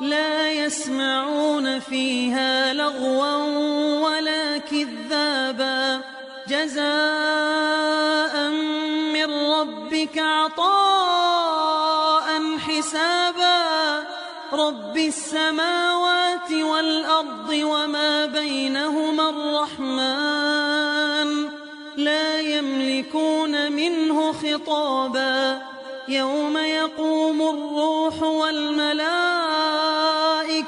لا يسمعون فيها لغوا ولا كذابا. جزاء من ربك عطاء حسابا. رب السماوات والأرض وما بينهما الرحمن لا يملكون منه خطابا. يوم يقوم الروح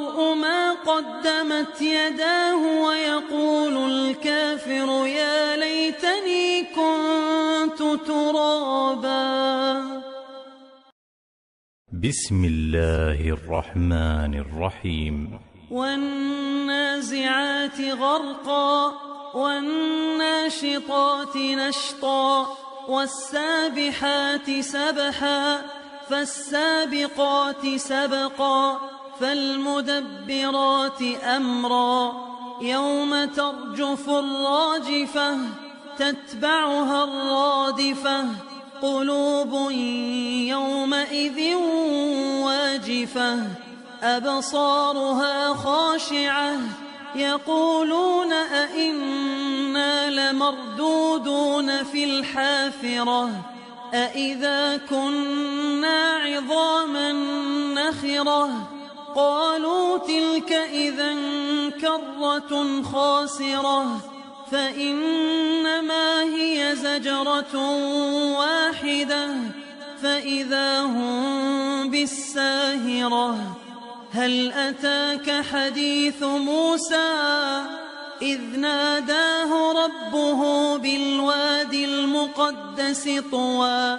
المرء ما قدمت يداه ويقول الكافر يا ليتني كنت ترابا. بسم الله الرحمن الرحيم. والنازعات غرقا والناشطات نشطا والسابحات سبحا فالسابقات سبقا. فالمدبرات أمرا يوم ترجف الراجفة تتبعها الرادفة قلوب يومئذ واجفة أبصارها خاشعة يقولون أئنا لمردودون في الحافرة أئذا كنا عظاما نخرة قالوا تلك إذا كرة خاسرة فإنما هي زجرة واحدة فإذا هم بالساهرة. هل أتاك حديث موسى؟ إذ ناداه ربه بالوادي المقدس طوى.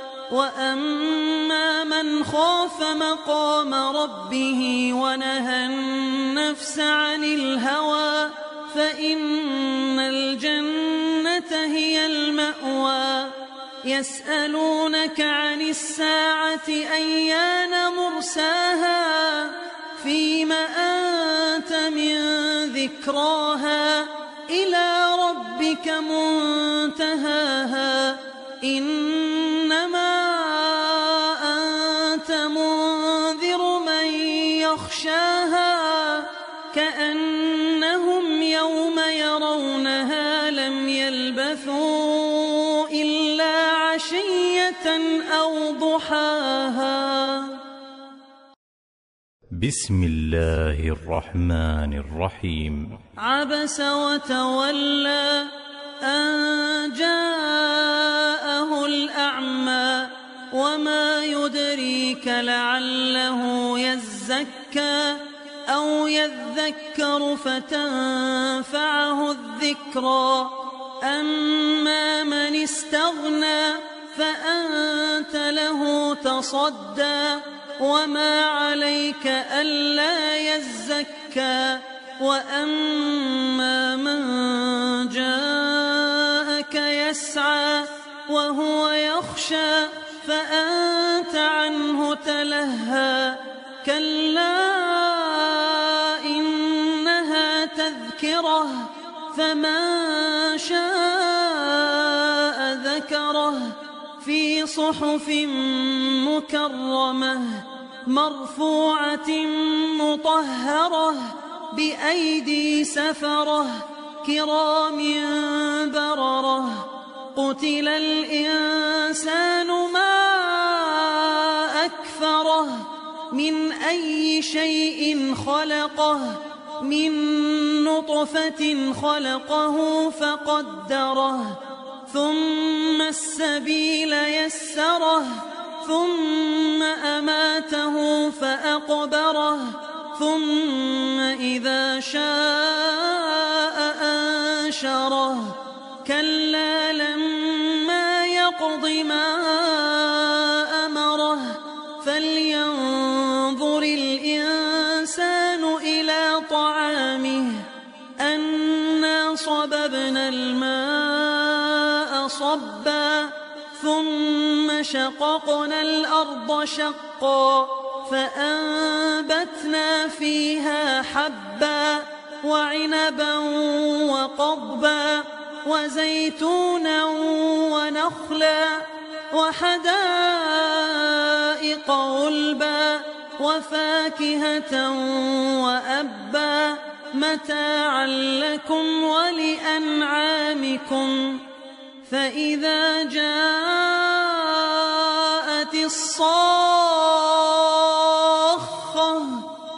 وأما من خاف مقام ربه ونهى النفس عن الهوى فإن الجنة هي المأوى. يسألونك عن الساعة أيان مرساها؟ فيم أنت من ذكراها؟ إلى ربك منتهاها. إنما يخشاها كأنهم يوم يرونها لم يلبثوا إلا عشية أو ضحاها بسم الله الرحمن الرحيم عبس وتولى أن جاءه الأعمى وما يدريك لعله يذكر فتنفعه الذكرى أما من استغنى فأنت له تصدى. وما عليك ألا يزكى. وأما من جاءك يسعى وهو يخشى فأنت عنه تلهى. تذكرة فمن شاء ذكره. في صحف مكرمة مرفوعة مطهرة بأيدي سفرة كرام بررة. قتل الإنسان ما أكفره من أي شيء خلقه. من نطفة خلقه فقدره ثم السبيل يسره ثم أماته فأقبره ثم إذا شاء أنشره صبا ثم شققنا الأرض شقا فأنبتنا فيها حبا وعنبا وقضبا وزيتونا ونخلا وحدائق غلبا وفاكهة وأبا متاعا لكم ولأنعامكم. فإذا جاءت الصاخة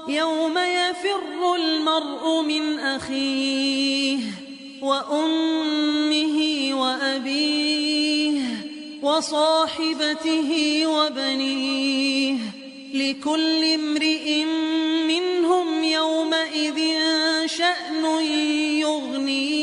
يوم يفر المرء من أخيه وأمه وأبيه وصاحبته وبنيه لكل امرئ منهم يومئذ شأن يغنيه